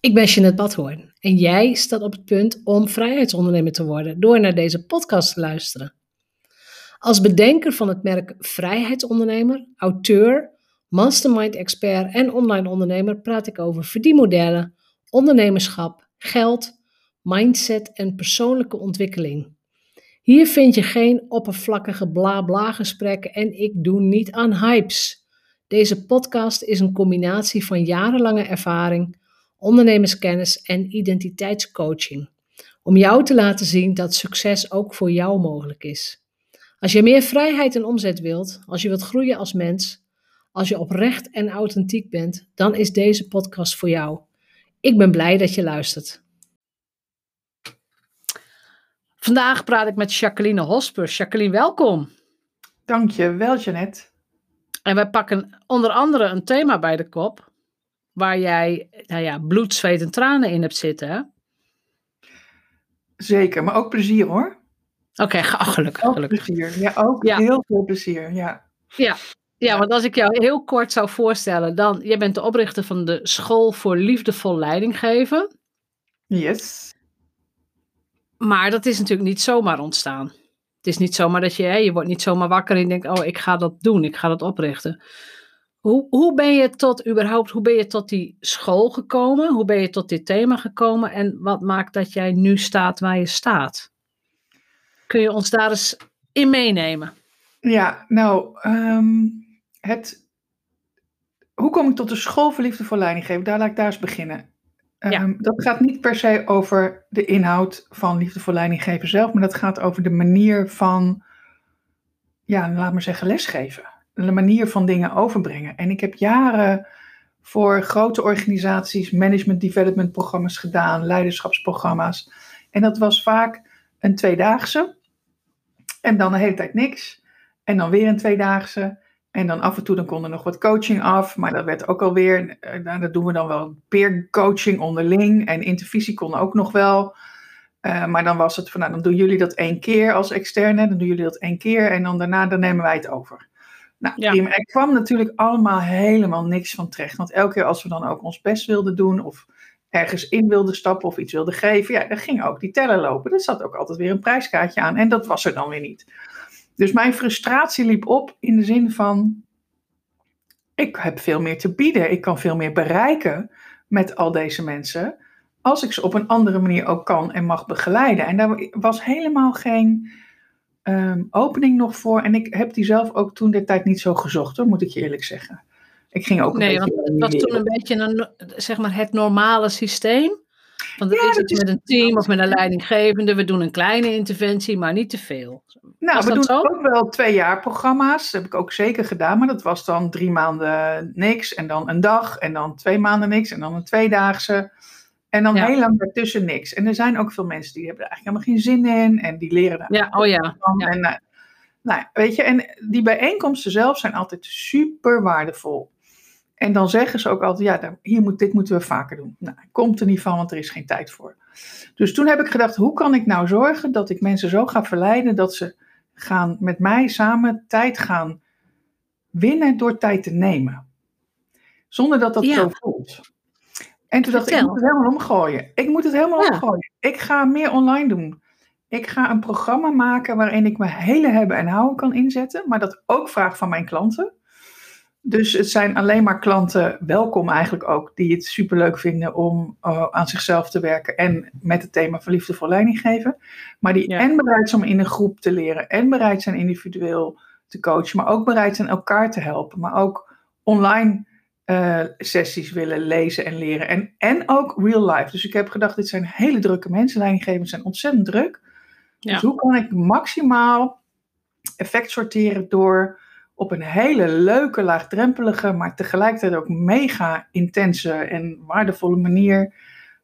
ik ben Jeanette Badhoorn en jij staat op het punt om vrijheidsondernemer te worden door naar deze podcast te luisteren. Als bedenker van het merk Vrijheidsondernemer, auteur, mastermind expert en online ondernemer praat ik over verdienmodellen, ondernemerschap, geld, mindset en persoonlijke ontwikkeling. Hier vind je geen oppervlakkige bla bla gesprekken en ik doe niet aan hypes. Deze podcast is een combinatie van jarenlange ervaring, ondernemerskennis en identiteitscoaching. Om jou te laten zien dat succes ook voor jou mogelijk is. Als je meer vrijheid en omzet wilt, als je wilt groeien als mens, als je oprecht en authentiek bent, dan is deze podcast voor jou. Ik ben blij dat je luistert. Vandaag praat ik met Jacqueline Hosper. Jacqueline, welkom. Dank je wel, Jeannette. En wij pakken onder andere een thema bij de kop, waar jij nou ja, bloed, zweet en tranen in hebt zitten. Hè? Zeker, maar ook plezier hoor. Oké, okay, gelukkig. Ook plezier, ja, ook heel veel plezier, ja. Ja, ja, want als ik jou heel kort zou voorstellen, dan, jij bent de oprichter van de School voor Liefdevol Leidinggeven. Yes. Maar dat is natuurlijk niet zomaar ontstaan. Het is niet zomaar dat je, hè, je wordt niet zomaar wakker en je denkt, oh, ik ga dat doen, ik ga dat oprichten. Hoe, hoe ben je tot überhaupt, hoe ben je tot die school gekomen? Hoe ben je tot dit thema gekomen? En wat maakt dat jij nu staat waar je staat? Kun je ons daar eens in meenemen? Ja, nou, um, het, hoe kom ik tot de school voor liefde voor leidinggeven? Daar laat ik daar eens beginnen. Ja. Um, dat gaat niet per se over de inhoud van liefde voor leidinggeven zelf, maar dat gaat over de manier van, ja, laat maar zeggen, lesgeven. Manier van dingen overbrengen. En ik heb jaren voor grote organisaties management development programma's gedaan, leiderschapsprogramma's. En dat was vaak een tweedaagse. En dan de hele tijd niks. En dan weer een tweedaagse. En dan af en toe dan kon er nog wat coaching af, maar dat werd ook alweer, uh, nou, dat doen we dan wel peer coaching onderling. En intervisie kon ook nog wel. Uh, maar dan was het van, nou dan doen jullie dat één keer als externe, dan doen jullie dat één keer en dan daarna dan nemen wij het over. Nou, ja. er kwam natuurlijk allemaal helemaal niks van terecht. Want elke keer als we dan ook ons best wilden doen of ergens in wilden stappen of iets wilden geven, ja, dan ging ook die teller lopen. Er zat ook altijd weer een prijskaartje aan en dat was er dan weer niet. Dus mijn frustratie liep op in de zin van: ik heb veel meer te bieden, ik kan veel meer bereiken met al deze mensen, als ik ze op een andere manier ook kan en mag begeleiden. En daar was helemaal geen um, opening nog voor. En ik heb die zelf ook toen de tijd niet zo gezocht, hoor, moet ik je eerlijk zeggen. Ik ging ook. Nee, want het was toen een beetje een, zeg maar het normale systeem. Want ja, is het met een team of met een leidinggevende. We doen een kleine interventie, maar niet te veel. Nou, was we doen zo? ook wel twee jaar programma's. Dat heb ik ook zeker gedaan. Maar dat was dan drie maanden niks. En dan een dag. En dan twee maanden niks. En dan een tweedaagse. En dan ja. heel lang daartussen niks. En er zijn ook veel mensen die hebben er eigenlijk helemaal geen zin in. En die leren daar. Ja, oh ja. ja. En, nou, nou, weet je, en die bijeenkomsten zelf zijn altijd super waardevol. En dan zeggen ze ook altijd, ja, hier moet, dit moeten we vaker doen. Nou, komt er niet van, want er is geen tijd voor. Dus toen heb ik gedacht, hoe kan ik nou zorgen dat ik mensen zo ga verleiden dat ze gaan met mij samen tijd gaan winnen door tijd te nemen. Zonder dat dat ja. zo voelt. En toen dacht ik, ik moet het helemaal omgooien. Ik moet het helemaal ja. omgooien. Ik ga meer online doen. Ik ga een programma maken waarin ik mijn hele hebben en houden kan inzetten. Maar dat ook vraag van mijn klanten. Dus het zijn alleen maar klanten, welkom eigenlijk ook, die het superleuk vinden om uh, aan zichzelf te werken en met het thema van liefde voor leiding geven. Maar die ja. en bereid zijn om in een groep te leren en bereid zijn individueel te coachen, maar ook bereid zijn elkaar te helpen, maar ook online uh, sessies willen lezen en leren en, en ook real life. Dus ik heb gedacht, dit zijn hele drukke mensen, leidinggevers zijn ontzettend druk. Ja. Dus hoe kan ik maximaal effect sorteren door op een hele leuke, laagdrempelige, maar tegelijkertijd ook mega intense en waardevolle manier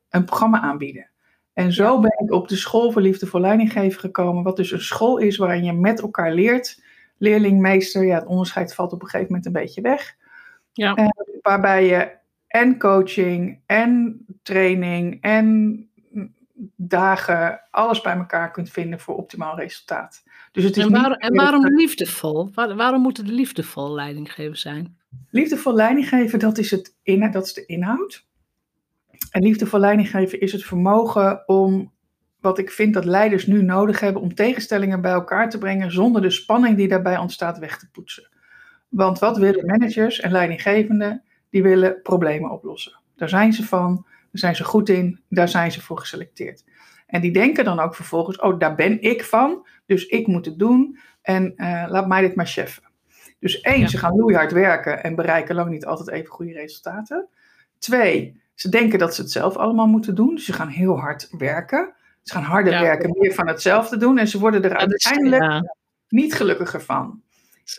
een programma aanbieden. En zo ben ik op de school voor liefde voor leidinggeven gekomen, wat dus een school is waarin je met elkaar leert. Leerling, meester, ja, het onderscheid valt op een gegeven moment een beetje weg. Ja. Waarbij je en coaching en training en dagen alles bij elkaar kunt vinden voor optimaal resultaat. Dus het is en, waar, en waarom liefdevol? waarom moet het liefdevol leidinggeven zijn? Liefdevol leidinggeven, dat is, het in, dat is de inhoud. En liefdevol leidinggeven is het vermogen om, wat ik vind dat leiders nu nodig hebben, om tegenstellingen bij elkaar te brengen zonder de spanning die daarbij ontstaat weg te poetsen. Want wat willen managers en leidinggevenden? Die willen problemen oplossen. Daar zijn ze van, daar zijn ze goed in, daar zijn ze voor geselecteerd. En die denken dan ook vervolgens, oh, daar ben ik van, dus ik moet het doen en uh, laat mij dit maar cheffen. Dus één, ze gaan loeihard werken en bereiken lang niet altijd even goede resultaten. Twee, ze denken dat ze het zelf allemaal moeten doen, dus ze gaan heel hard werken. Ze gaan harder werken, meer van hetzelfde doen en ze worden er uiteindelijk niet gelukkiger van.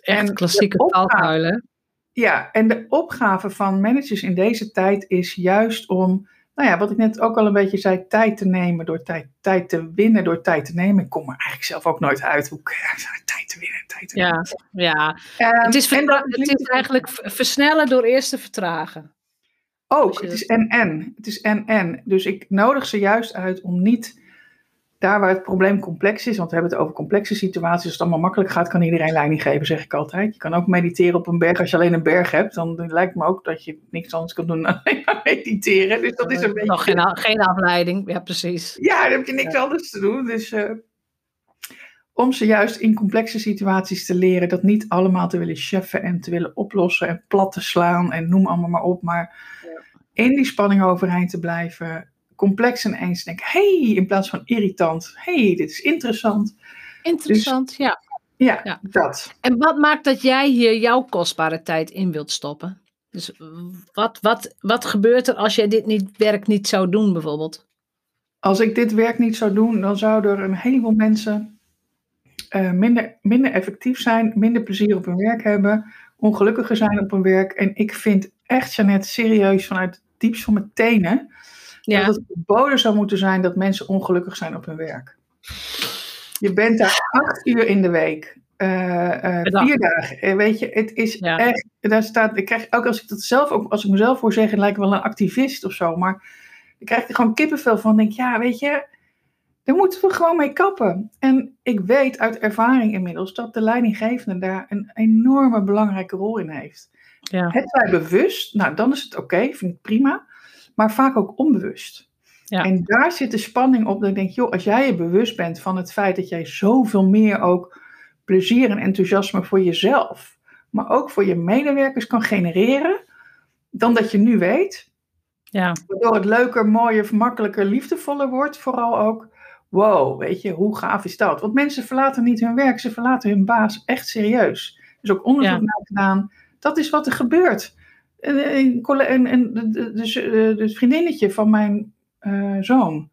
Echt en klassieke taalkuilen. Ja, en de opgave van managers in deze tijd is juist om nou ja, wat ik net ook al een beetje zei, tijd te nemen door tijd, tijd te winnen door tijd te nemen. Ik kom er eigenlijk zelf ook nooit uit hoe ik tijd te winnen, tijd te ja, Ja, um, het, is het is eigenlijk versnellen door eerst te vertragen. Ook, het is en-en. Het is en-en. Dus ik nodig ze juist uit om niet daar waar het probleem complex is, want we hebben het over complexe situaties, als het allemaal makkelijk gaat, kan iedereen leiding geven, zeg ik altijd. Je kan ook mediteren op een berg. Als je alleen een berg hebt, dan lijkt me ook dat je niks anders kan doen dan alleen maar mediteren. Dus dat is een beetje... Nog geen, geen afleiding, ja precies. Ja, dan heb je niks anders te doen. Dus uh, om ze juist in complexe situaties te leren dat niet allemaal te willen cheffen en te willen oplossen en plat te slaan en noem allemaal maar op, maar in die spanning overeind te blijven complex en eens denken, hey, in plaats van irritant, hey, dit is interessant. Interessant, dus ja. ja. Ja, dat. En wat maakt dat jij hier jouw kostbare tijd in wilt stoppen? Dus wat, wat, wat gebeurt er als jij dit niet, werk niet zou doen, bijvoorbeeld? Als ik dit werk niet zou doen, dan zouden er een heleboel mensen uh, minder, minder effectief zijn, minder plezier op hun werk hebben, ongelukkiger zijn op hun werk. En ik vind echt, Jeannette, serieus vanuit het diepst van mijn tenen, ja. Dat het verboden zou moeten zijn dat mensen ongelukkig zijn op hun werk. Je bent daar acht uur in de week. Uh, uh, vier dagen. Eh, weet je, het is echt. Daar staat, ik krijg ook als ik dat zelf, ook als ik mezelf voor zeggen, lijkt wel een activist of zo. Maar ik krijg er gewoon kippenvel van. Denk, ja, weet je, daar moeten we gewoon mee kappen. En ik weet uit ervaring inmiddels dat de leidinggevende daar een enorme belangrijke rol in heeft. Ja. Het wij bewust, nou dan is het oké, vind ik prima maar vaak ook onbewust. Ja. En daar zit de spanning op dat ik denk, joh, als jij je bewust bent van het feit dat jij zoveel meer ook plezier en enthousiasme voor jezelf, maar ook voor je medewerkers kan genereren, dan dat je nu weet. Ja. Waardoor het leuker, mooier, makkelijker, liefdevoller wordt, vooral ook. Wow, weet je, hoe gaaf is dat? Want mensen verlaten niet hun werk, ze verlaten hun baas echt serieus. Er is ook onderzoek naar gedaan. Dat is wat er gebeurt een, dus, dus vriendinnetje van mijn uh, zoon,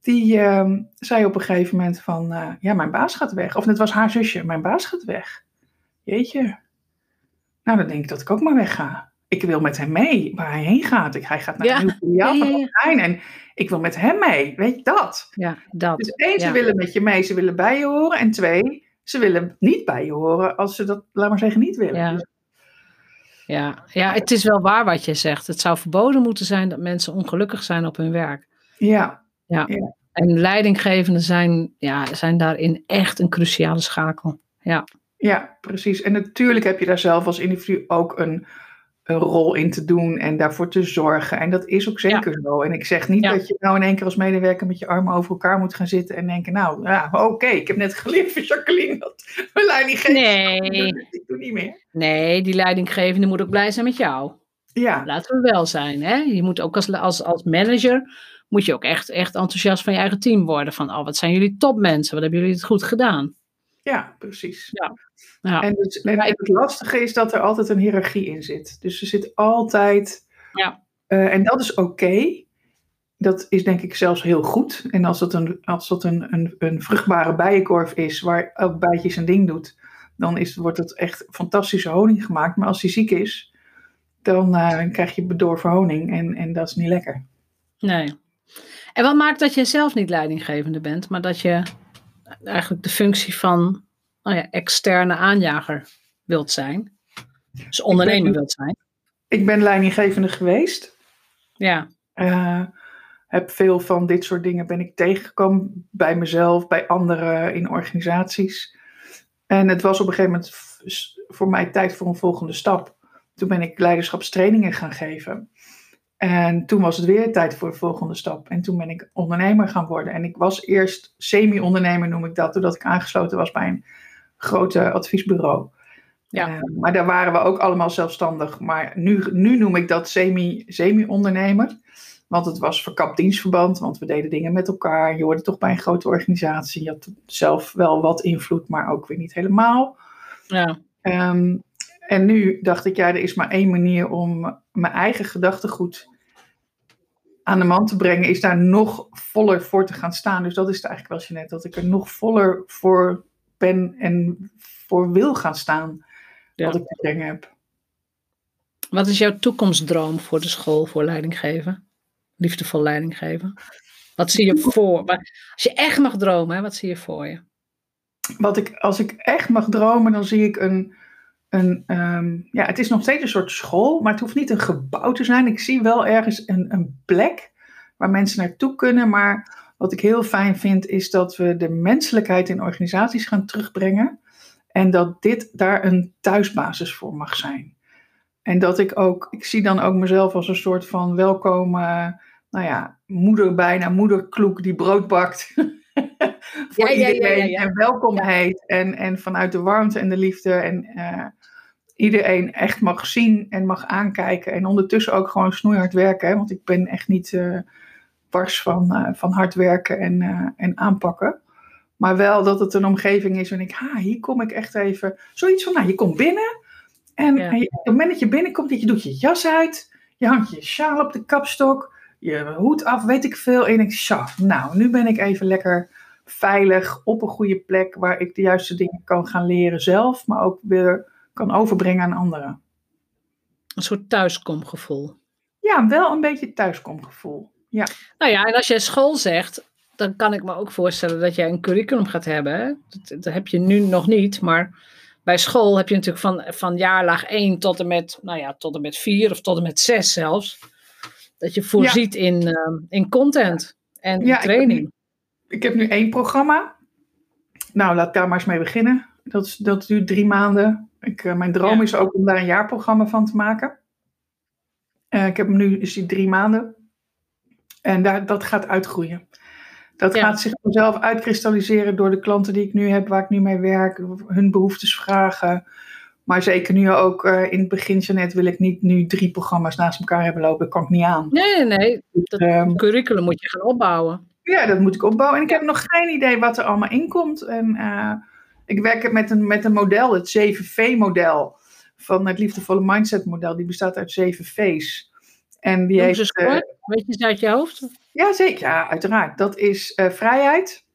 die uh, zei op een gegeven moment van, uh, ja, mijn baas gaat weg. Of het was haar zusje, mijn baas gaat weg. Jeetje. Nou, dan denk ik dat ik ook maar wegga. Ik wil met hem mee, waar hij heen gaat. Ik, hij gaat naar ja. een nieuw filiaal ja, ja, ja. En ik wil met hem mee, weet je dat? Ja, dat. Dus één, ze willen met je mee, ze willen bij je horen. En twee, ze willen niet bij je horen als ze dat, laat maar zeggen, niet willen. Dus ja, ja, het is wel waar wat je zegt. Het zou verboden moeten zijn dat mensen ongelukkig zijn op hun werk. Ja. Ja. En leidinggevenden zijn, ja, zijn daarin echt een cruciale schakel. Ja. Ja, precies. En natuurlijk heb je daar zelf als individu ook een een rol in te doen en daarvoor te zorgen. En dat is ook zeker zo. En ik zeg niet dat je nou in één keer als medewerker met je armen over elkaar moet gaan zitten en denken, nou, ja, oké, ik heb net geleerd van Jacqueline dat mijn leidinggevende. Nee. Ik doe niet meer. Nee, die leidinggevende moet ook blij zijn met jou. Ja. Laten we wel zijn. Hè? Je moet ook als, als, als manager, moet je ook echt, echt enthousiast van je eigen team worden. Van, oh, wat zijn jullie topmensen, wat hebben jullie het goed gedaan. Ja, precies. Ja. Ja. En, dus, het lastige is dat er altijd een hiërarchie in zit. Dus er zit altijd. Ja. Uh, en dat is oké. Dat is denk ik zelfs heel goed. En als dat een, als dat een, een, een vruchtbare bijenkorf is, waar elk bijtje zijn ding doet, dan is, wordt het echt fantastische honing gemaakt. Maar als hij ziek is, dan uh, krijg je bedorven honing en, en dat is niet lekker. Nee. En wat maakt dat je zelf niet leidinggevende bent, maar dat je eigenlijk de functie van nou ja, externe aanjager wilt zijn? Dus ondernemer wilt zijn? Ik ben leidinggevende geweest. Ja. Uh, heb veel van dit soort dingen ben ik tegengekomen bij mezelf, bij anderen in organisaties. En het was op een gegeven moment voor mij tijd voor een volgende stap. Toen ben ik leiderschapstrainingen gaan geven. En toen was het weer tijd voor de volgende stap. En toen ben ik ondernemer gaan worden. En ik was eerst semi-ondernemer, noem ik dat, doordat ik aangesloten was bij een grote adviesbureau. Ja. Uh, maar daar waren we ook allemaal zelfstandig. Maar nu, nu noem ik dat semi-ondernemer. Want het was verkapt dienstverband, want we deden dingen met elkaar. Je hoorde toch bij een grote organisatie. Je had zelf wel wat invloed, maar ook weer niet helemaal. Ja. Ehm, en nu dacht ik, ja, er is maar één manier om mijn eigen gedachtegoed aan de man te brengen, is daar nog voller voor te gaan staan. Dus dat is het eigenlijk wel, net dat ik er nog voller voor ben en voor wil gaan staan wat ik te brengen heb. Wat is jouw toekomstdroom voor de school voor leidinggeven? liefdevol leiding geven? Wat zie je voor? Als je echt mag dromen, wat zie je voor je? Wat ik, als ik echt mag dromen, dan zie ik een. Een ehm, ja, het is nog steeds een soort school, maar het hoeft niet een gebouw te zijn. Ik zie wel ergens een, een plek waar mensen naartoe kunnen. Maar wat ik heel fijn vind, is dat we de menselijkheid in organisaties gaan terugbrengen. En dat dit daar een thuisbasis voor mag zijn. En dat ik ook, ik zie dan ook mezelf als een soort van welkom nou ja, moeder bijna, moederkloek die brood bakt. voor ja, iedereen ja, en welkom heet. En, en vanuit de warmte en de liefde. En uh, iedereen echt mag zien en mag aankijken. En ondertussen ook gewoon snoeihard werken. Hè, want ik ben echt niet uh, wars van, uh, van hard werken en, en aanpakken. Maar wel dat het een omgeving is en ik, ha, hier kom ik echt even. Zoiets van, nou, je komt binnen. En, en je, op het moment dat je binnenkomt, dat je doet je jas uit. Je hangt je sjaal op de kapstok je hoed af, weet ik veel. En ik zo, nou, nu ben ik even lekker veilig op een goede plek waar ik de juiste dingen kan gaan leren zelf, maar ook weer kan overbrengen aan anderen. Een soort thuiskomgevoel. Ja, wel een beetje thuiskomgevoel. Ja. Nou ja, en als je school zegt, dan kan ik me ook voorstellen dat jij een curriculum gaat hebben. Dat, dat, heb je nu nog niet, maar bij school heb je natuurlijk van, van jaarlaag 1 tot en met, nou ja, tot en met 4 of tot en met 6 zelfs dat je voorziet in, uh, in content en ja, training. Ik heb, nu, ik heb, nu, één programma. Nou, laat daar maar eens mee beginnen. Dat, dat duurt drie maanden. Ik, uh, mijn droom is ook om daar een jaarprogramma van te maken. Uh, ik heb hem nu, is die drie maanden. En daar, dat gaat uitgroeien. Dat gaat zich vanzelf uitkristalliseren door de klanten die ik nu heb, waar ik nu mee werk, hun behoeftes vragen. Maar zeker nu ook uh, in het begin, net wil ik niet nu drie programma's naast elkaar hebben lopen. Dat kan ik niet aan. Nee, nee. Dus, dat um, curriculum moet je gaan opbouwen. Ja, dat moet ik opbouwen. En ik heb nog geen idee wat er allemaal in komt. En uh, ik werk met een, met een model, het 7V-model. Van het liefdevolle mindset-model. Die bestaat uit 7 V's. En die heeft. Eens uh, Weet je uit je hoofd? Ja, zeker. Ja, uiteraard. Dat is vrijheid.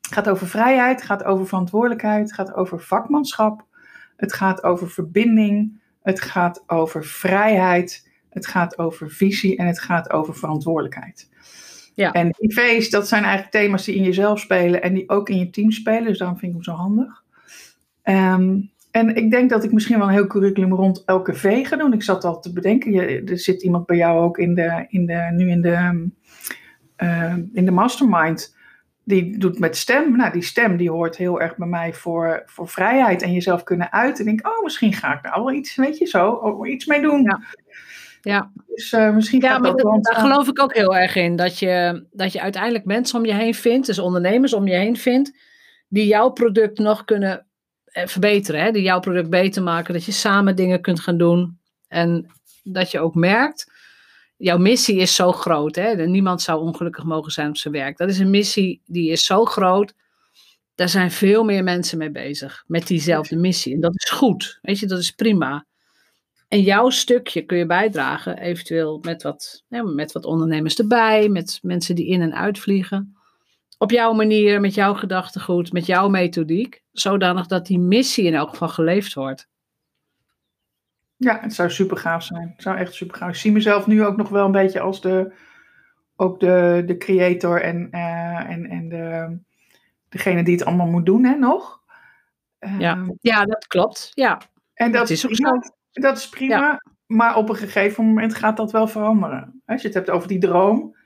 Het gaat over vrijheid, het gaat over verantwoordelijkheid, het gaat over vakmanschap. Het gaat over verbinding. Het gaat over vrijheid. Het gaat over visie en het gaat over verantwoordelijkheid. Ja. En die V's, dat zijn eigenlijk thema's die in jezelf spelen en die ook in je team spelen. Dus daarom vind ik hem zo handig. Um, en ik denk dat ik misschien wel een heel curriculum rond elke V ga doen. Ik zat al te bedenken, je, er zit iemand bij jou ook in de, in de, nu in de, uh, in de mastermind die doet met stem. Nou, die stem die hoort heel erg bij mij voor, voor vrijheid en jezelf kunnen uiten. En denk, oh, misschien ga ik daar wel iets, weet je zo, iets mee doen. Ja. Ja, dus, uh, misschien ja maar dat, daar geloof ik ook heel erg in. Dat je, dat je uiteindelijk mensen om je heen vindt, dus ondernemers om je heen vindt, die jouw product nog kunnen eh, verbeteren. Hè? Die jouw product beter maken. Dat je samen dingen kunt gaan doen. En dat je ook merkt jouw missie is zo groot. Hè? Niemand zou ongelukkig mogen zijn op zijn werk. Dat is een missie die is zo groot. Daar zijn veel meer mensen mee bezig. Met diezelfde missie. En dat is goed. Weet je, dat is prima. En jouw stukje kun je bijdragen, eventueel met wat, met wat ondernemers erbij, met mensen die in en uitvliegen. Op jouw manier, met jouw gedachtegoed, met jouw methodiek, zodanig dat die missie in elk geval geleefd wordt. Ja, het zou super gaaf zijn. Het zou echt super gaaf. Ik zie mezelf nu ook nog wel een beetje als de ook de, de creator en, uh, en, en de, degene die het allemaal moet doen, hè, nog. Ja, ehm, ja dat klopt. Ja. En dat, is ook zo. Dat is prima, maar op een gegeven moment gaat dat wel veranderen. Als je het hebt over die droom,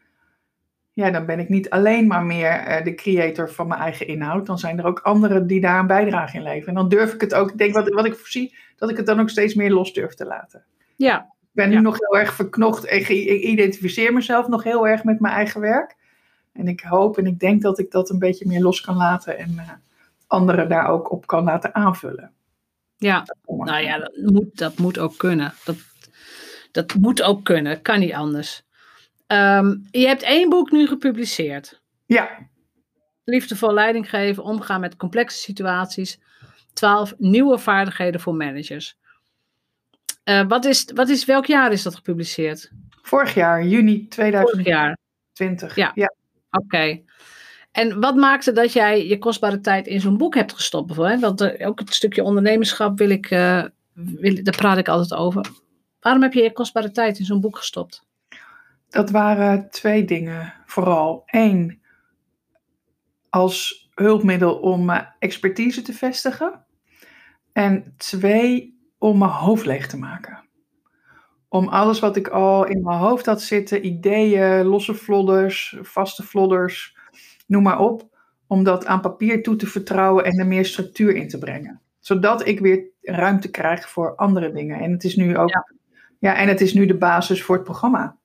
ja, dan ben ik niet alleen maar meer uh, de creator van mijn eigen inhoud. Dan zijn er ook anderen die daar een bijdrage in leveren. En dan durf ik het ook, ik denk wat, wat ik voorzie, dat ik het dan ook steeds meer los durf te laten. Ja. Ik ben nu nog heel erg verknocht en ik identificeer mezelf nog heel erg met mijn eigen werk. En ik hoop en ik denk dat ik dat een beetje meer los kan laten en uh, anderen daar ook op kan laten aanvullen. Ja, nou ja, dat moet, dat moet ook kunnen. Dat, dat moet ook kunnen, kan niet anders. Um, je hebt één boek nu gepubliceerd. Ja. Liefdevol leiding geven, omgaan met complexe situaties. 12 nieuwe vaardigheden voor managers. Uh, wat is, wat is, welk jaar is dat gepubliceerd? Vorig jaar, juni 2020. Vorig jaar. Ja. ja. Oké. Okay. En wat maakte dat jij je kostbare tijd in zo'n boek hebt gestopt? Want uh, ook het stukje ondernemerschap wil ik, uh, wil, daar praat ik altijd over. Waarom heb je je kostbare tijd in zo'n boek gestopt? Dat waren twee dingen vooral. Eén, als hulpmiddel om expertise te vestigen. En twee, om mijn hoofd leeg te maken. Om alles wat ik al in mijn hoofd had zitten, ideeën, losse vlodders, vaste vlodders, noem maar op, om dat aan papier toe te vertrouwen en er meer structuur in te brengen. Zodat ik weer ruimte krijg voor andere dingen. En het is nu ook, ja, ja en het is nu de basis voor het programma.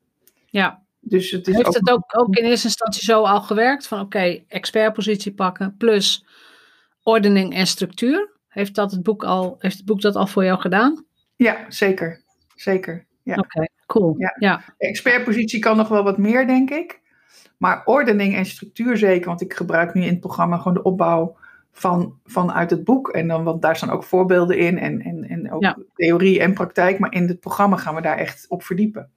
Ja. Dus het is Heeft het ook, ook in eerste instantie zo al gewerkt? Van oké, expertpositie pakken plus ordening en structuur. Heeft, dat het, boek al, heeft het boek dat al voor jou gedaan? Ja, zeker. Zeker. Ja. Oké, cool. Ja. ja. expertpositie kan nog wel wat meer, denk ik. Maar ordening en structuur zeker, want ik gebruik nu in het programma gewoon de opbouw van, vanuit het boek. En dan, want daar staan ook voorbeelden in en, en, en ook theorie en praktijk. Maar in het programma gaan we daar echt op verdiepen.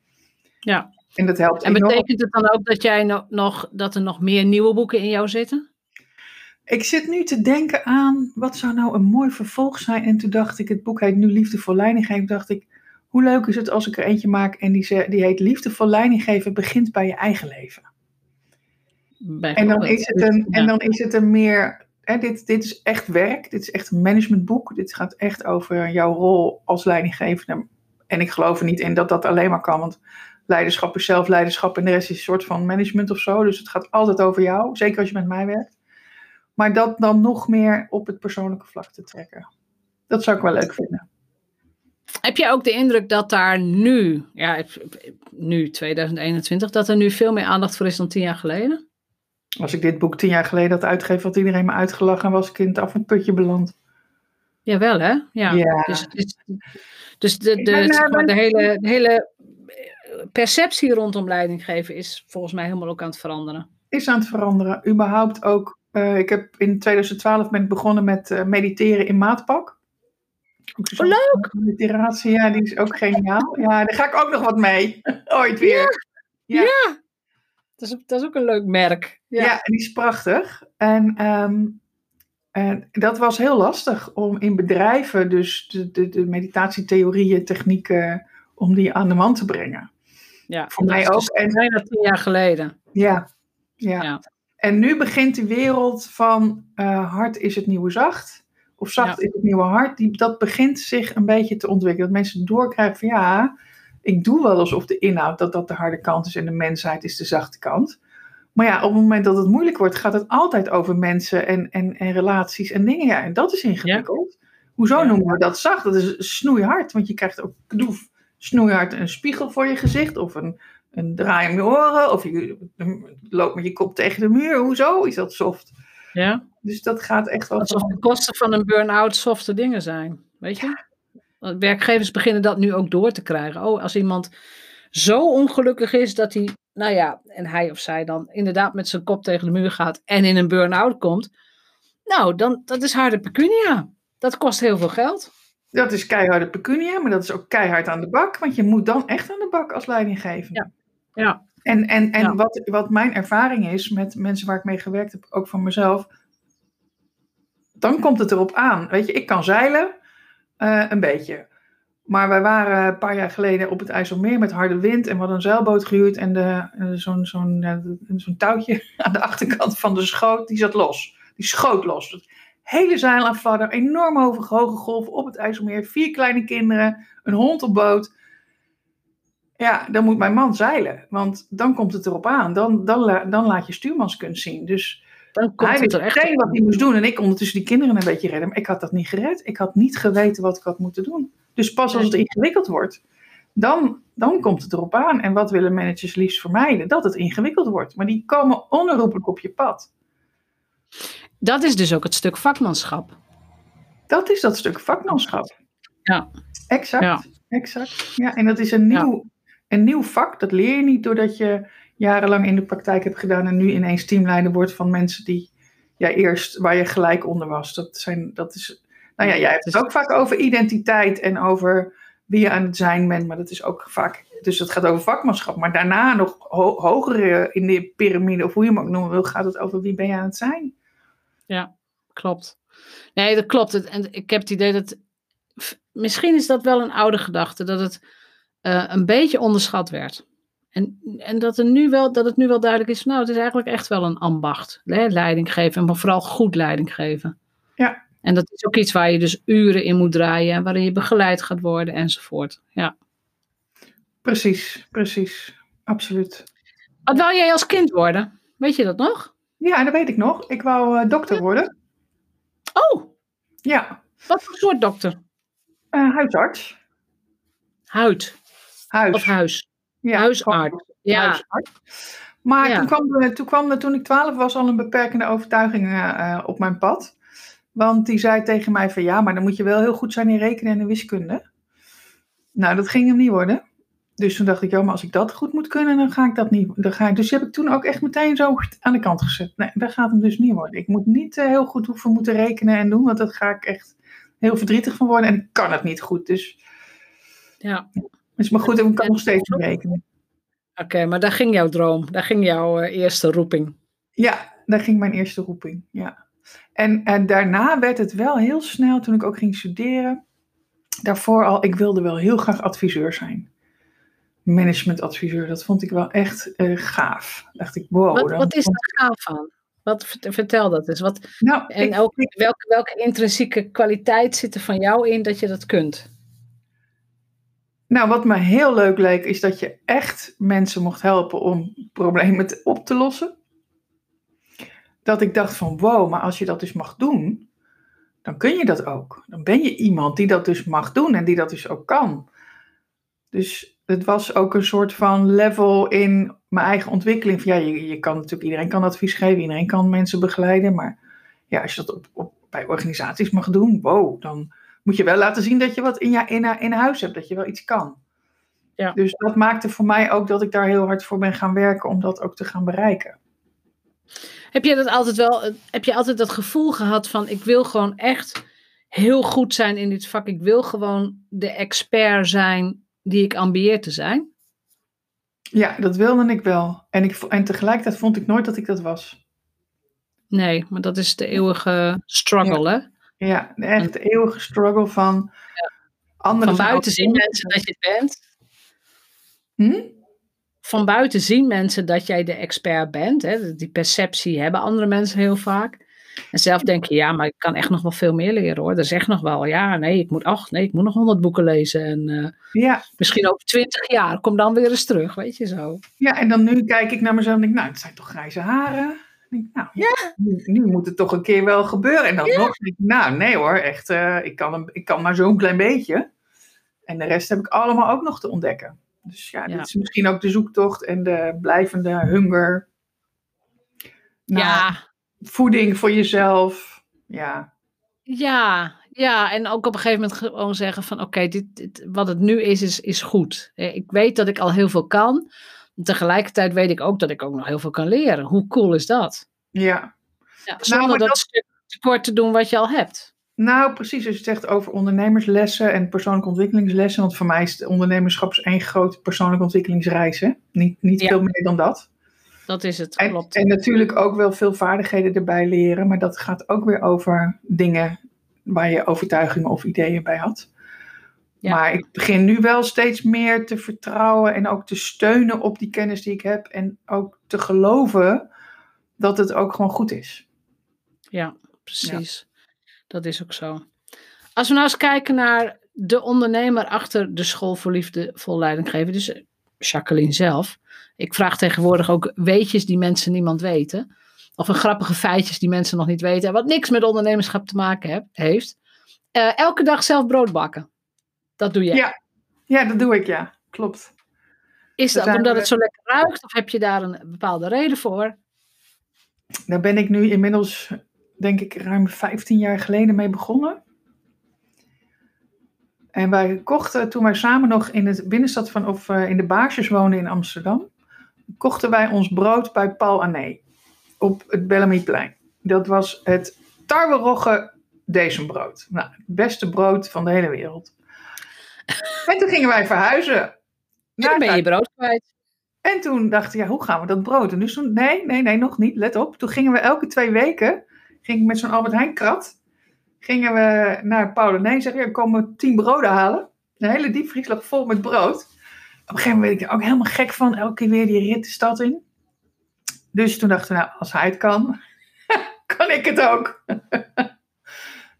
Ja. En dat helpt En betekent het dan ook dat, jij nog, dat er nog meer nieuwe boeken in jou zitten? Ik zit nu te denken aan, wat zou nou een mooi vervolg zijn? En toen dacht ik, het boek heet nu Liefde voor leidinggeven. dacht ik, hoe leuk is het als ik er eentje maak en die, die heet Liefde voor leidinggeven begint bij je eigen leven. En dan, is het een, en dan is het een meer, hè, dit, dit is echt werk, dit is echt een managementboek. Dit gaat echt over jouw rol als leidinggevende. En ik geloof er niet in dat dat alleen maar kan, want leiderschap is zelfleiderschap en de rest is een soort van management of zo. Dus het gaat altijd over jou, zeker als je met mij werkt. Maar dat dan nog meer op het persoonlijke vlak te trekken. Dat zou ik wel leuk vinden. Heb je ook de indruk dat daar nu, ja, nu 2021, dat er nu veel meer aandacht voor is dan tien jaar geleden? Als ik dit boek tien jaar geleden had uitgegeven, had iedereen me uitgelachen en was ik in het afvalputje beland. Jawel, hè? Ja. ja. Dus, dus, dus de, de, de, hele, de hele perceptie rondom leidinggeven is volgens mij helemaal ook aan het veranderen. Is aan het veranderen. Überhaupt ook. Uh, ik heb in 2012 ben ik begonnen met uh, mediteren in maatpak. Oh, leuk! Meditatie, ja, die is ook geniaal. Ja, daar ga ik ook nog wat mee. Ooit weer. Ja. ja. Dat, is, dat is ook een leuk merk. Ja, en die is prachtig. En, um, en dat was heel lastig om in bedrijven, dus de, de, de meditatietheorieën, technieken, om die aan de man te brengen. Ja, voor mij ook. Dus en bijna tien jaar geleden. Ja, ja, ja. En nu begint de wereld van uh, hard is het nieuwe zacht. Of zacht is het nieuwe hard. Die, dat begint zich een beetje te ontwikkelen. Dat mensen doorkrijgen van ja, ik doe wel alsof de inhoud dat dat de harde kant is en de mensheid is de zachte kant. Maar ja, op het moment dat het moeilijk wordt, gaat het altijd over mensen en, en, en relaties en dingen. Ja, en dat is ingewikkeld. Hoezo noemen we dat zacht? Dat is snoeihard, want je krijgt ook doef snoeihard een spiegel voor je gezicht of een, een draai om je oren of je loopt met je kop tegen de muur. Hoezo is dat soft? Ja. Dus dat gaat echt wel. Alsof de kosten van een burn-out softe dingen zijn. Weet je? Werkgevers beginnen dat nu ook door te krijgen. Oh, als iemand zo ongelukkig is dat hij, nou ja, en hij of zij dan inderdaad met zijn kop tegen de muur gaat en in een burn-out komt. Nou, dan, dat is harde pecunia. Dat kost heel veel geld. Dat is keiharde pecunia, maar dat is ook keihard aan de bak, want je moet dan echt aan de bak als leidinggevende. Ja. ja. En, en, en Wat, wat mijn ervaring is met mensen waar ik mee gewerkt heb, ook van mezelf, dan komt het erop aan. Weet je, ik kan zeilen, uh, een beetje. Maar wij waren een paar jaar geleden op het IJsselmeer met harde wind en we hadden een zeilboot gehuurd en eh, zo'n zo'n zo'n touwtje aan de achterkant van de schoot, die zat los. Die schoot los. Hele zeil enorm hoge, golven op het IJsselmeer, vier kleine kinderen, een hond op boot. Ja, dan moet mijn man zeilen, want dan komt het erop aan. Dan, dan, dan laat je stuurmanskunst zien. Dus Dan komt hij het er echt meteen wat hij moest doen. En ik ondertussen die kinderen een beetje redden. Maar ik had dat niet gered. Ik had niet geweten wat ik had moeten doen. Dus pas als het ingewikkeld wordt, dan, dan komt het erop aan. En wat willen managers liefst vermijden? Dat het ingewikkeld wordt. Maar die komen onherroepelijk op je pad. Dat is dus ook het stuk vakmanschap. Dat is dat stuk vakmanschap. Ja. Exact. Ja. exact. Ja, en dat is een nieuw, een nieuw vak. Dat leer je niet doordat je jarenlang in de praktijk hebt gedaan en nu ineens teamleider wordt van mensen die jij eerst, waar je gelijk onder was. Dat, zijn, dat is, nou ja, jij hebt het ook vaak over identiteit en over wie je aan het zijn bent, maar dat is ook vaak, dus het gaat over vakmanschap. Maar daarna nog ho- hogere in de piramide, of hoe je hem ook noemen wil, gaat het over wie ben je aan het zijn. Klopt. Nee, dat klopt. En ik heb het idee dat. Misschien is dat wel een oude gedachte, dat het eh, een beetje onderschat werd. En, en dat, er nu wel, dat het nu wel duidelijk is, nou, het is eigenlijk echt wel een ambacht. Hè? Leiding geven, maar vooral goed leiding geven. Ja. En dat is ook iets waar je dus uren in moet draaien, en waarin je begeleid gaat worden enzovoort. Ja. Precies, precies. Absoluut. Wat wou jij als kind worden? Weet je dat nog? Ja, dat weet ik nog. Ik wou eh, dokter worden. Oh, Ja, wat voor soort dokter? eh, huisarts. Huid Huis. of huis? Ja, huisarts. Ja, huisarts. Maar Ja. toen, kwam er, toen kwam er toen ik twaalf was al een beperkende overtuiging eh, eh, op mijn pad. Want die zei tegen mij van ja, maar dan moet je wel heel goed zijn in rekenen en in wiskunde. Nou, dat ging hem niet worden. Dus toen dacht ik, ja, maar als ik dat goed moet kunnen, dan ga ik dat niet. Dan ga ik, dus heb ik toen ook echt meteen zo aan de kant gezet. Nee, dat gaat hem dus niet worden. Ik moet niet eh, heel goed hoeven moeten rekenen en doen, want dat ga ik echt heel verdrietig van worden. En ik kan het niet goed. Dus ja. Is maar goed, ik kan nog steeds rekenen. Oké, maar daar ging jouw droom. Daar ging jouw eh, eerste roeping. Ja, daar ging mijn eerste roeping. Ja. En, en daarna werd het wel heel snel, toen ik ook ging studeren. Daarvoor al, ik wilde wel heel graag adviseur zijn. Managementadviseur, dat vond ik wel echt eh, gaaf. Dacht ik, wow. Wat, wat is daar gaaf aan? Wat, vert- vertel dat eens. Wat, Nou, en ik- ook, welke, welke intrinsieke kwaliteit zit er van jou in dat je dat kunt? Nou, wat me heel leuk leek, is dat je echt mensen mocht helpen om problemen op te lossen. Dat ik dacht van, wow, maar als je dat dus mag doen, dan kun je dat ook. Dan ben je iemand die dat dus mag doen en die dat dus ook kan. Dus het was ook een soort van level in mijn eigen ontwikkeling. Ja, je, je kan natuurlijk, iedereen kan advies geven, iedereen kan mensen begeleiden. Maar ja, als je dat op, bij organisaties mag doen, wow, dan moet je wel laten zien dat je wat in, je, in, in huis hebt, dat je wel iets kan. Ja. Dus dat maakte voor mij ook dat ik daar heel hard voor ben gaan werken om dat ook te gaan bereiken. Heb je dat altijd wel, eh, heb je altijd dat gevoel gehad van ik wil gewoon echt heel goed zijn in dit vak. Ik wil gewoon de expert zijn die ik ambieer te zijn. Ja, dat wilde ik wel. En, ik, en tegelijkertijd vond ik nooit dat ik dat was. Nee, maar dat is de eeuwige struggle, hè? Ja, echt de eeuwige struggle van anderen. Van buiten zien mensen dat je het bent. Hm? Van buiten zien mensen dat jij de expert bent. Hè? Die perceptie hebben andere mensen heel vaak. En zelf denk je, ja, maar ik kan echt nog wel veel meer leren hoor. Dat is echt nog wel, ja, nee, ik moet, ach, nee, ik moet nog honderd boeken lezen. En eh, Ja, misschien over twintig jaar, kom dan weer eens terug, weet je zo. ja, en dan nu kijk ik naar mezelf en denk, nou, het zijn toch grijze haren? Denk, nou, nu, nu moet het toch een keer wel gebeuren. En dan nog denk ik, nou, nee hoor, echt, eh, ik, kan een, ik kan maar zo'n klein beetje. En de rest heb ik allemaal ook nog te ontdekken. Dus ja, Ja. dit is misschien ook de zoektocht en de blijvende hunger. Ja, Voeding voor jezelf. Ja, ja, ja. En ook op een gegeven moment gewoon zeggen van, oké, dit, dit, wat het nu is, is, is goed. Eh, Ik weet dat ik al heel veel kan. Tegelijkertijd weet ik ook dat ik ook nog heel veel kan leren. Hoe cool is dat? ja. Ja, zonder maar dat, dat- stuk tekort te doen wat je al hebt. Nou, precies. Als je zegt over ondernemerslessen en persoonlijke ontwikkelingslessen. Want voor mij is ondernemerschap is één grote persoonlijke ontwikkelingsreis. Hè? Niet, niet Ja. veel meer dan dat. Dat is het, En, klopt. en natuurlijk ook wel veel vaardigheden erbij leren. Maar dat gaat ook weer over dingen waar je overtuigingen of ideeën bij had. Maar ik begin nu wel steeds meer te vertrouwen en ook te steunen op die kennis die ik heb. En ook te geloven dat het ook gewoon goed is. Ja, precies. Dat is ook zo. Als we nou eens kijken naar de ondernemer achter de school voor liefdevol leidinggeven, dus eh, Jacqueline zelf. Ik vraag tegenwoordig ook weetjes die mensen niemand weten. Of een grappige feitjes die mensen nog niet weten. Wat niks met ondernemerschap te maken heeft. Uh, elke dag zelf brood bakken. Dat doe jij. Ja, ja dat doe ik, ja. Klopt. Is dat, omdat het zo lekker ruikt? Of heb je daar een bepaalde reden voor? Daar ben ik nu inmiddels, denk ik, ruim 15 jaar geleden mee begonnen. En wij kochten, toen wij samen nog in het binnenstad van, of uh, in de Baarsjes woonden in Amsterdam, kochten wij ons brood bij Paul Ané op het Bellamyplein. Dat was het tarwerogge Dezenbrood. Nou, het beste brood van de hele wereld. En toen gingen wij verhuizen. En dan ben je brood kwijt. En toen dachten we, ja, hoe gaan we dat brood? En dus toen, nee, nee, nee, nog niet, let op. Toen gingen we elke twee weken, ging ik met zo'n Albert Heijn krat, gingen we naar Paul Nee zeggen, ja, komen tien broden halen. Een hele diepvries lag vol met brood. Op een gegeven moment werd ik er ook helemaal gek van, elke keer weer die rit de stad in. Dus toen dachten we, nou, als hij het kan, kan ik het ook.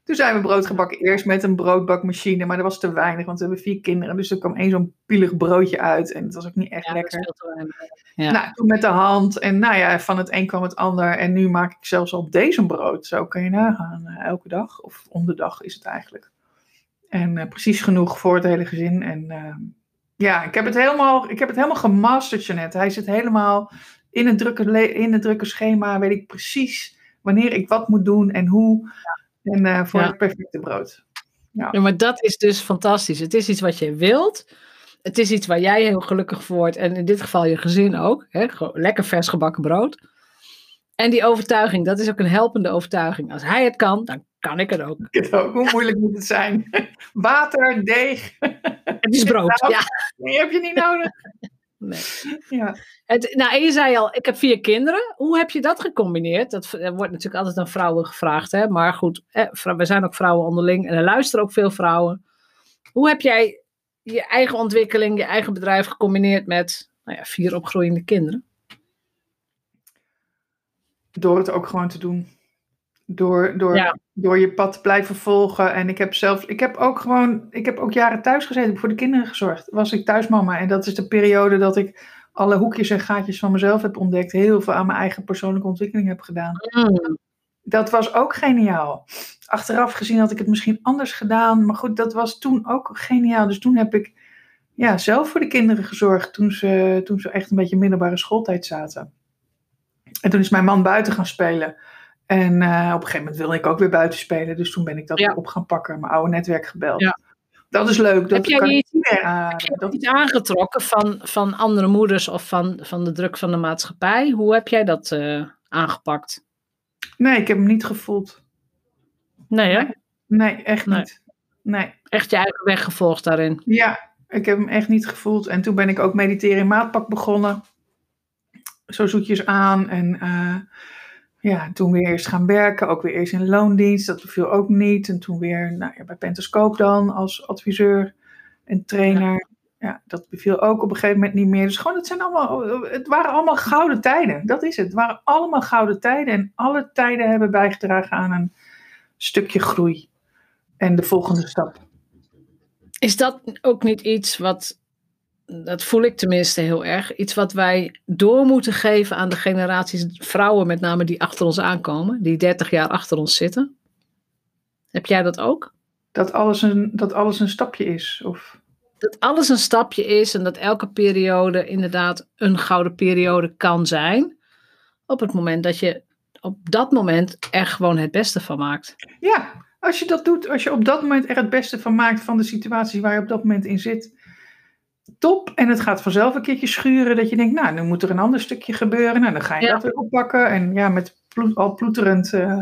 Toen zijn we brood gebakken. Eerst met een broodbakmachine, maar dat was te weinig, want we hebben vier kinderen. Dus er kwam één zo'n pielig broodje uit en het was ook niet echt lekker. Ja. Nou, toen met de hand en nou ja, van het een kwam het ander. En nu maak ik zelfs al deze brood. Zo kan je nagaan, uh, elke dag. Of om de dag is het eigenlijk. En uh, precies genoeg voor het hele gezin. En uh, ja, ik heb het helemaal, ik heb het helemaal gemasterd, Jeanette. Hij zit helemaal in het drukke, in het drukke schema. Weet ik precies wanneer ik wat moet doen en hoe. Ja. En uh, voor het perfecte brood. Ja. ja. maar dat is dus fantastisch. Het is iets wat je wilt. Het is iets waar jij heel gelukkig voor wordt. En in dit geval je gezin ook. Hè? Lekker vers gebakken brood. En die overtuiging, dat is ook een helpende overtuiging. Als hij het kan, dan kan ik het ook. Het ook. Hoe moeilijk moet het zijn? Water, deeg. Het is brood, ja. Nee, heb je niet nodig. Nee. Ja. Het, nou, en je zei al, ik heb vier kinderen. Hoe heb je dat gecombineerd? Dat wordt natuurlijk altijd aan vrouwen gevraagd. Hè? Maar goed, we zijn ook vrouwen onderling en er luisteren ook veel vrouwen. Hoe heb jij je eigen ontwikkeling, je eigen bedrijf gecombineerd met nou ja, vier opgroeiende kinderen? Door het ook gewoon te doen. Door, door, door je pad te blijven volgen. En ik heb zelf, ik heb ook gewoon, ik heb ook jaren thuis gezeten. Ik heb voor de kinderen gezorgd. Was ik thuismama. En dat is de periode dat ik alle hoekjes en gaatjes van mezelf heb ontdekt. Heel veel aan mijn eigen persoonlijke ontwikkeling heb gedaan. Mm. Dat was ook geniaal. Achteraf gezien had ik het misschien anders gedaan. Maar goed, dat was toen ook geniaal. Dus toen heb ik ja, zelf voor de kinderen gezorgd. Toen ze, toen ze echt een beetje middelbare schooltijd zaten. En toen is mijn man buiten gaan spelen. En uh, op een gegeven moment wilde ik ook weer buiten spelen. Dus toen ben ik dat ja. op gaan pakken. Mijn oude netwerk gebeld. Ja. Dat is leuk. Dat heb jij niet, heb iets aangetrokken van, van andere moeders of van, van de druk van de maatschappij? Hoe heb jij dat uh, aangepakt? Nee, ik heb hem niet gevoeld. Nee, hè? Nee, nee echt nee. niet. Nee. Echt je eigen weg gevolgd daarin? Ja, ik heb hem echt niet gevoeld. En toen ben ik ook mediteren in maatpak begonnen. Zo zoetjes aan. En uh, ja, toen weer eerst gaan werken, ook weer eerst in loondienst, dat viel ook niet. En toen weer nou ja, bij Pentascope dan als adviseur en trainer. Ja. dat beviel ook op een gegeven moment niet meer. Dus gewoon, het, zijn allemaal, het waren allemaal gouden tijden. Dat is het. Het waren allemaal gouden tijden. En alle tijden hebben bijgedragen aan een stukje groei. En de volgende stap. Is dat ook niet iets wat dat voel ik tenminste heel erg, iets wat wij door moeten geven aan de generaties vrouwen, met name die achter ons aankomen, die 30 jaar achter ons zitten. Heb jij dat ook? Dat alles een, dat alles een stapje is? Of? Dat alles een stapje is en dat elke periode inderdaad een gouden periode kan zijn. Op het moment dat je op dat moment er gewoon het beste van maakt. Ja, als je dat doet, als je op dat moment er het beste van maakt van de situatie waar je op dat moment in zit top. En het gaat vanzelf een keertje schuren. Dat je denkt, nou, nu moet er een ander stukje gebeuren. Nou, dan ga je dat weer oppakken. En ja, met al ploeterend. Uh,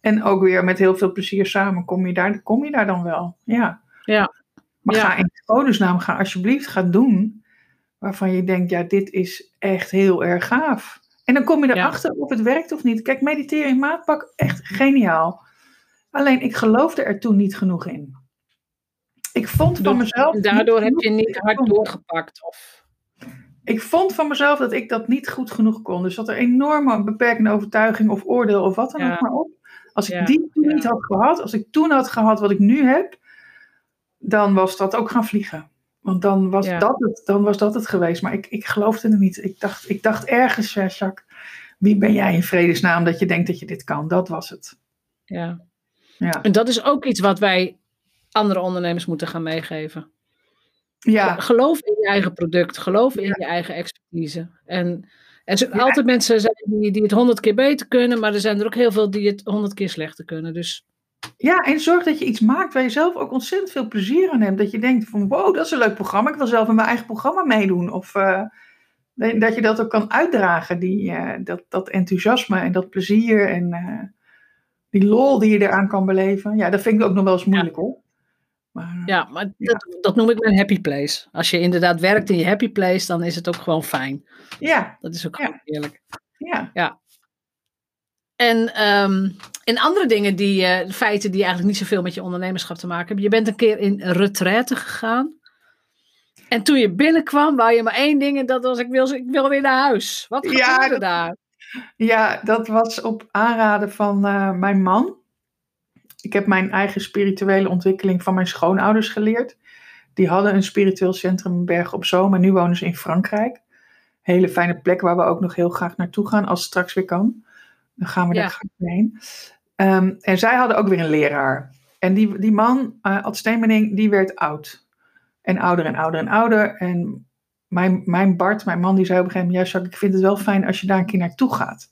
en ook weer met heel veel plezier samen kom je daar, kom je daar dan wel. Ja. ja. Maar ga in godesnaam, ga alsjeblieft, ga doen. Waarvan je denkt, ja, dit is echt heel erg gaaf. En dan kom je erachter of het werkt of niet. Kijk, mediteren in maatpak, echt geniaal. Alleen, ik geloofde er toen niet genoeg in Ik vond van mezelf. En daardoor heb je niet hard doorgepakt. Of... Ik vond van mezelf dat ik dat niet goed genoeg kon. Dus dat er enorme beperkende overtuiging of oordeel of wat dan ook maar op. Als ik die toen niet had gehad, als ik toen had gehad wat ik nu heb, dan was dat ook gaan vliegen. Want dan was, dat, het, dan was dat het geweest. Maar ik, ik geloofde er niet. Ik dacht, ik dacht ergens, Jacques, wie ben jij in vredesnaam dat je denkt dat je dit kan? Dat was het. Ja. ja. En dat is ook iets wat wij andere ondernemers moeten gaan meegeven. Ja. Geloof in je eigen product, geloof in je eigen expertise. En er zijn altijd mensen zijn die, die het honderd keer beter kunnen, maar er zijn er ook heel veel die het honderd keer slechter kunnen. Dus ja, en zorg dat je iets maakt waar je zelf ook ontzettend veel plezier aan hebt. Dat je denkt van wow, dat is een leuk programma. Ik wil zelf in mijn eigen programma meedoen. Of uh, dat je dat ook kan uitdragen. Die, uh, dat, dat enthousiasme en dat plezier en uh, die lol die je eraan kan beleven. Ja, dat vind ik ook nog wel eens moeilijk hoor. Maar, ja, maar ja. Dat, dat noem ik een happy place. Als je inderdaad werkt in je happy place, dan is het ook gewoon fijn. Ja. Dat is ook gewoon eerlijk. Ja. ja. En um, in andere dingen, die uh, feiten die eigenlijk niet zoveel met je ondernemerschap te maken hebben. Je bent een keer in retraite gegaan. En toen je binnenkwam, wou je maar één ding en dat was ik wil, ik wil weer naar huis. Wat gebeurde ja, daar? Ja, dat was op aanraden van uh, mijn man. Ik heb mijn eigen spirituele ontwikkeling van mijn schoonouders geleerd. Die hadden een spiritueel centrum in Bergen op Zoom en nu wonen ze in Frankrijk. Hele fijne plek waar we ook nog heel graag naartoe gaan als het straks weer kan. Dan gaan we daar graag heen. Um, en zij hadden ook weer een leraar. En die, die man, uh, Ad Steenmening, die werd oud. En ouder en ouder en ouder. En mijn, mijn Bart, mijn man, die zei op een gegeven moment... Ja, Jacques, ik vind het wel fijn als je daar een keer naartoe gaat.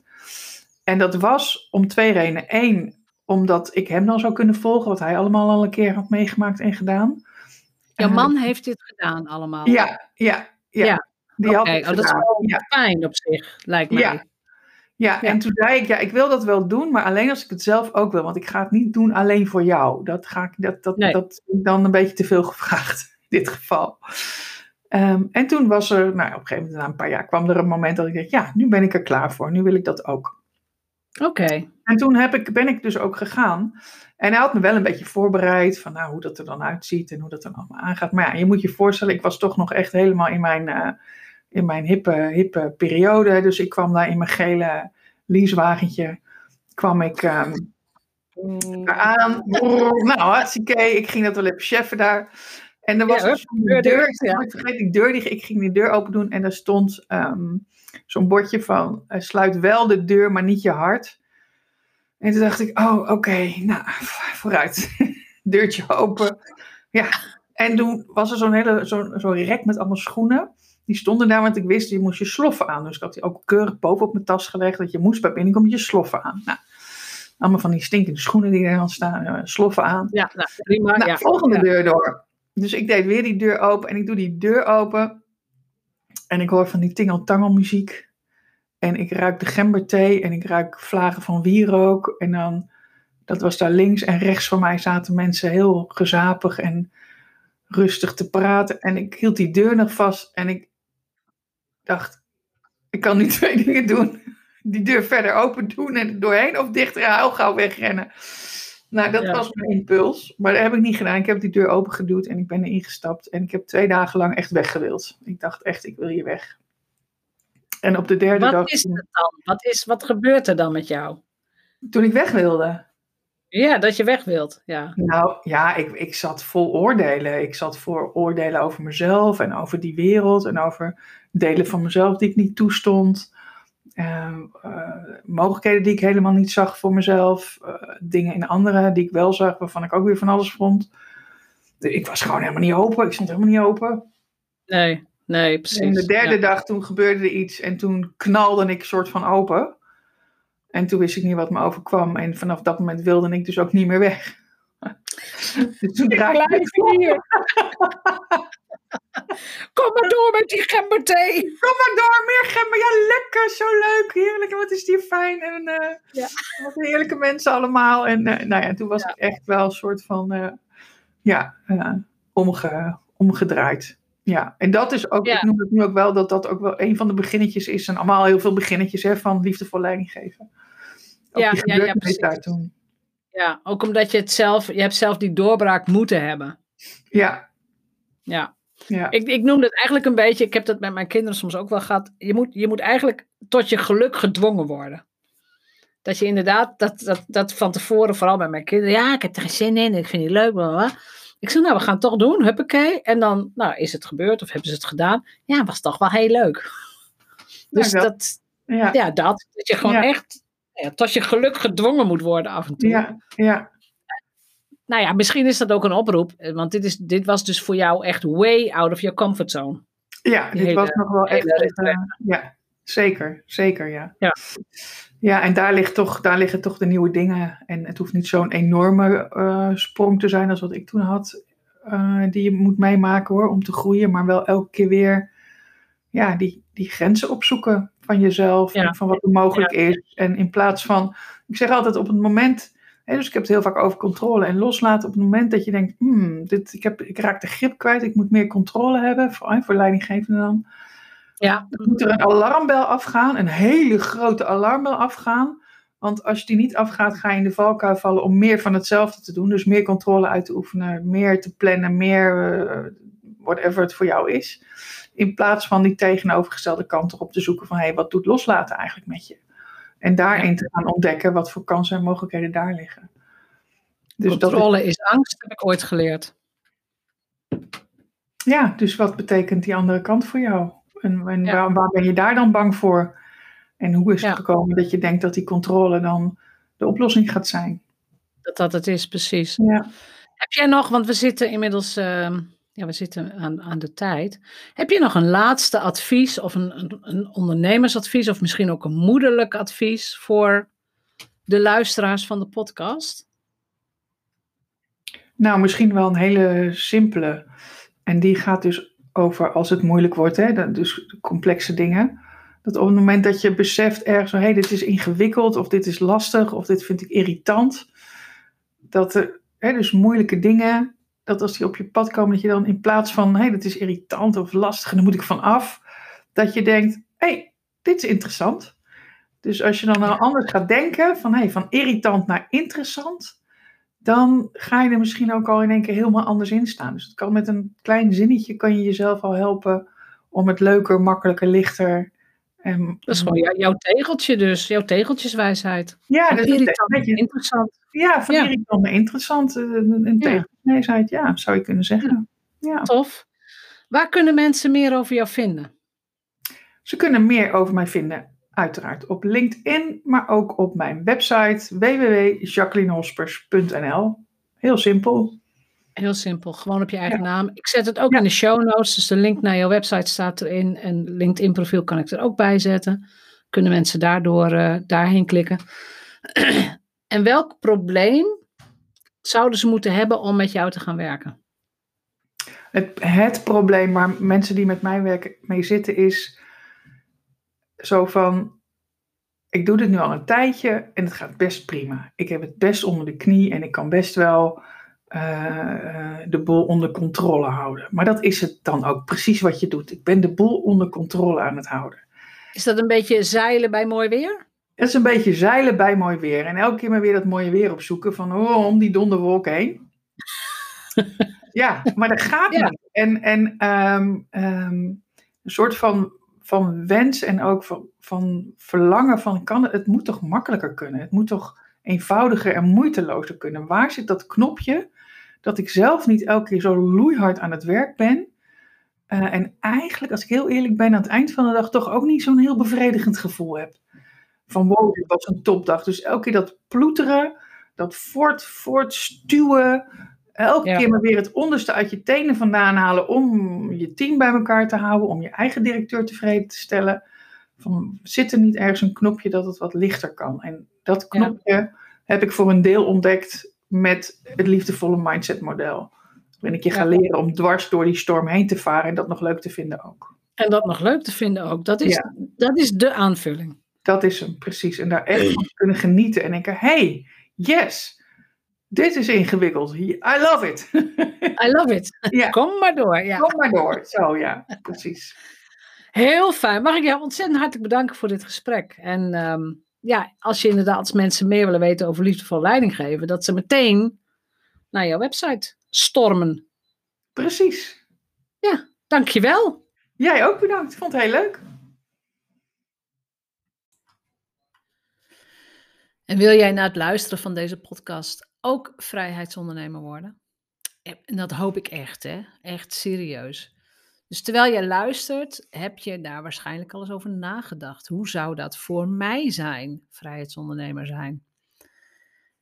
En dat was om twee redenen. Eén, omdat ik hem dan zou kunnen volgen... wat hij allemaal al een keer had meegemaakt en gedaan. Jouw uh, man heeft dit gedaan allemaal? Ja, ja, ja. ja. Die okay. had oh, dat is wel ja. fijn op zich, lijkt mij. Ja, ja, en toen zei ik, ja, ik wil dat wel doen, maar alleen als ik het zelf ook wil. Want ik ga het niet doen alleen voor jou. Dat, ga ik, dat, dat, nee. dat is dan een beetje te veel gevraagd in dit geval. Um, en toen was er, nou, op een gegeven moment, na een paar jaar, kwam er een moment dat ik dacht, ja, nu ben ik er klaar voor. Nu wil ik dat ook. Oké. Okay. En toen heb ik, ben ik dus ook gegaan. En hij had me wel een beetje voorbereid van nou, hoe dat er dan uitziet en hoe dat er allemaal aangaat. Maar ja, je moet je voorstellen, ik was toch nog echt helemaal in mijn... Uh, in mijn hippe, hippe periode. Dus ik kwam daar in mijn gele leasewagentje, kwam ik um, aan. nou, hartstikke, ik ging dat wel even cheffen daar. En er was ja, een deur, ja. ik vergeet die deur, die, ik ging die deur open doen en daar stond um, zo'n bordje van, uh, sluit wel de deur, maar niet je hart. En toen dacht ik, oh, oké, okay, nou, vooruit. Deurtje open. Ja, en toen was er zo'n hele, zo'n zo rek met allemaal schoenen. Die stonden daar, want ik wist, je moest je sloffen aan. Dus ik had die ook keurig boven op mijn tas gelegd. Dat je moest bij binnenkomen je sloffen aan. Nou, allemaal van die stinkende schoenen die er dan staan. Uh, sloffen aan. Ja, nou, prima. Nou, ja, volgende deur door. Dus ik deed weer die deur open. En ik doe die deur open. En ik hoor van die tingeltangel muziek. En ik ruik de gemberthee. En ik ruik vlagen van wierook. En dan, dat was daar links en rechts van mij zaten mensen heel gezapig en rustig te praten. En ik hield die deur nog vast. En ik dacht, ik kan nu twee dingen doen. Die deur verder open doen en doorheen of dichter heel gauw wegrennen. Nou, dat was mijn impuls. Maar dat heb ik niet gedaan. Ik heb die deur open geduwd en ik ben erin gestapt. En ik heb twee dagen lang echt weggewild. Ik dacht echt, ik wil hier weg. En op de derde wat dag... Wat is het dan? Wat, is, wat gebeurt er dan met jou? Toen ik weg wilde. Ja, dat je weg wilt. Ja. Nou ja, ik, ik zat vol oordelen. Ik zat voor oordelen over mezelf en over die wereld en over delen van mezelf die ik niet toestond. Uh, uh, mogelijkheden die ik helemaal niet zag voor mezelf. Uh, dingen in anderen die ik wel zag, waarvan ik ook weer van alles vond. Ik was gewoon helemaal niet open. Ik stond helemaal niet open. Nee, nee, precies. En de derde ja. dag toen gebeurde er iets en toen knalde ik soort van open. En toen wist ik niet wat me overkwam. En vanaf dat moment wilde ik dus ook niet meer weg. dus toen draaide ik hier. Kom maar door met die gemberthee. Kom maar door, meer gember. Ja, lekker, zo leuk, heerlijk. Wat is die fijn. En uh, ja. wat heerlijke mensen allemaal. En uh, nou ja, toen was ja. ik echt wel een soort van, uh, ja, omge, omgedraaid. Ja, en dat is ook, ja. ik noem het nu ook wel, dat dat ook wel een van de beginnetjes is. En allemaal heel veel beginnetjes hè, van liefdevol leiding geven. Ook ja, ja, ja, precies. Daar toen. Ja, ook omdat je het zelf, je hebt zelf die doorbraak moeten hebben. Ja. Ja. Ja. Ik, ik noem het eigenlijk een beetje, ik heb dat met mijn kinderen soms ook wel gehad. Je moet, je moet eigenlijk tot je geluk gedwongen worden. Dat je inderdaad, dat, dat, dat van tevoren, vooral bij mijn kinderen, ja, ik heb er geen zin in, ik vind het leuk, bla. Ik zeg, nou, we gaan het toch doen, huppakee. En dan, nou, is het gebeurd of hebben ze het gedaan? Ja, was toch wel heel leuk. Dus dat- dat, Ja. ja, dat, dat je gewoon Ja. echt, ja, tot je geluk gedwongen moet worden af en toe. Ja. Ja. Nou ja, misschien is dat ook een oproep, eh, want dit, is, dit was dus voor jou echt way out of your comfort zone. Ja, Die dit hele- was nog wel echt. eh, ja, zeker, zeker, ja. Ja. Ja, en daar, ligt toch, daar liggen toch de nieuwe dingen. En het hoeft niet zo'n enorme eh, sprong te zijn als wat ik toen had, die je moet meemaken hoor, om te groeien, maar wel elke keer weer ja, die, die grenzen opzoeken van jezelf Ja. en van wat er mogelijk is. En in plaats van, ik zeg altijd op het moment, dus ik heb het heel vaak over controle en loslaten, op het moment dat je denkt, hmm, dit, ik, heb, ik raak de grip kwijt, ik moet meer controle hebben, voor, voor leidinggevende dan Ja, dan moet er een alarmbel afgaan, een hele grote alarmbel afgaan. Want als die niet afgaat, ga je in de valkuil vallen om meer van hetzelfde te doen. Dus meer controle uit te oefenen, meer te plannen, meer eh, whatever het voor jou is. In plaats van die tegenovergestelde kant erop te zoeken van hé, hey, wat doet loslaten eigenlijk met je? En daarin te gaan ontdekken wat voor kansen en mogelijkheden daar liggen. Dus dat is, controle is angst, heb ik ooit geleerd. ja, dus wat betekent die andere kant voor jou? En, en Ja. waar, waar ben je daar dan bang voor? En hoe is het Ja. gekomen dat je denkt dat die controle dan de oplossing gaat zijn? Dat dat het is, precies. Ja. Heb jij nog, want we zitten inmiddels, ehm, ja, we zitten aan, aan de tijd. Heb je nog een laatste advies of een, een, ondernemersadvies of misschien ook een moederlijk advies voor de luisteraars van de podcast? Nou, misschien wel een hele simpele. En die gaat dus over als het moeilijk wordt, hè? dus complexe dingen. Dat op het moment dat je beseft ergens hé, hey, dit is ingewikkeld, of dit is lastig, of dit vind ik irritant. Dat er, hè, dus moeilijke dingen, dat als die op je pad komen, dat je dan in plaats van hé, hey, dit is irritant of lastig en daar moet ik van af, dat je denkt, hé, hey, dit is interessant. Dus als je dan nou anders gaat denken, van hé, hey, van irritant naar interessant, dan ga je er misschien ook al in één keer helemaal anders in staan. Dus het kan met een klein zinnetje kan je jezelf al helpen om het leuker, makkelijker, lichter. En, Dat is gewoon jou- jouw tegeltje dus, jouw tegeltjeswijsheid. ja, dat is een beetje, interessant. ja, van Ja. irritant naar interessant. eh, Een Ja. tegenwijsheid, ja, zou je kunnen zeggen. Ja. Tof. Waar kunnen mensen meer over jou vinden? Ze kunnen meer over mij vinden, uiteraard op LinkedIn, maar ook op mijn website www.jacquelinehospers.nl. Heel simpel. Heel simpel, gewoon op je eigen Ja. naam. Ik zet het ook Ja. in de show notes, dus de link naar jouw website staat erin. En LinkedIn profiel kan ik er ook bij zetten. Kunnen mensen daardoor eh, daarheen klikken. en welk probleem zouden ze moeten hebben om met jou te gaan werken? Het, het probleem waar mensen die met mij werken mee zitten is zo van, ik doe dit nu al een tijdje en het gaat best prima. Ik heb het best onder de knie en ik kan best wel eh, eh, de boel onder controle houden. Maar dat is het dan ook precies wat je doet. Ik ben de boel onder controle aan het houden. Is dat een beetje zeilen bij mooi weer? Het is een beetje zeilen bij mooi weer. En elke keer maar weer dat mooie weer opzoeken van oh, om die donderwolk heen. ja, maar dat gaat Ja. niet. En, en ehm, ehm, een soort van, van wens en ook van, van verlangen van kan het, het moet toch makkelijker kunnen. Het moet toch eenvoudiger en moeitelozer kunnen. Waar zit dat knopje dat ik zelf niet elke keer zo loeihard aan het werk ben? Eh, en eigenlijk, als ik heel eerlijk ben, aan het eind van de dag toch ook niet zo'n heel bevredigend gevoel heb. Van wow, dit was een topdag. Dus elke keer dat ploeteren, dat voort, voortstuwen. Elke Ja. keer maar weer het onderste uit je tenen vandaan halen om je team bij elkaar te houden, om je eigen directeur tevreden te stellen. Van, zit er niet ergens een knopje dat het wat lichter kan? En dat Ja. knopje heb ik voor een deel ontdekt met het liefdevolle mindset model. Waarin ik je ga leren om dwars door die storm heen te varen en dat nog leuk te vinden ook. En dat nog leuk te vinden ook. Dat is, Ja. dat is de aanvulling. Dat is hem, precies. En daar echt van kunnen genieten en denken, hey, yes, dit is ingewikkeld. I love it. I love it. Ja. Kom maar door. Ja. Kom maar door. Zo, ja, precies. Heel fijn. Mag ik jou ontzettend hartelijk bedanken voor dit gesprek. En ehm, ja, als je inderdaad als mensen meer willen weten over liefdevol leiding geven, dat ze meteen naar jouw website stormen. Precies. Ja, dankjewel. Jij ook bedankt. Ik vond het heel leuk. En wil jij na het luisteren van deze podcast ook vrijheidsondernemer worden? En dat hoop ik echt, hè? Echt serieus. Dus terwijl je luistert, heb je daar waarschijnlijk al eens over nagedacht. Hoe zou dat voor mij zijn, vrijheidsondernemer zijn?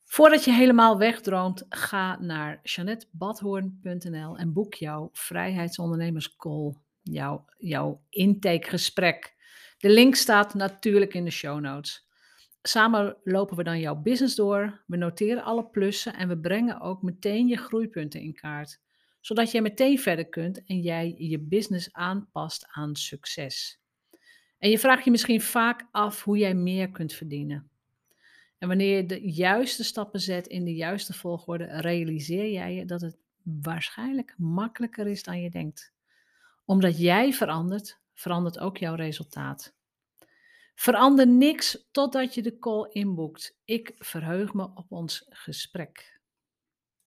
Voordat je helemaal wegdroomt, ga naar janettebadhoorn.nl en boek jouw vrijheidsondernemerscall, jouw, jouw intakegesprek. De link staat natuurlijk in de show notes. Samen lopen we dan jouw business door, we noteren alle plussen en we brengen ook meteen je groeipunten in kaart, zodat jij meteen verder kunt en jij je business aanpast aan succes. En je vraagt je misschien vaak af hoe jij meer kunt verdienen. En wanneer je de juiste stappen zet in de juiste volgorde, realiseer jij je dat het waarschijnlijk makkelijker is dan je denkt. Omdat jij verandert, verandert ook jouw resultaat. Verander niks totdat je de call inboekt. Ik verheug me op ons gesprek.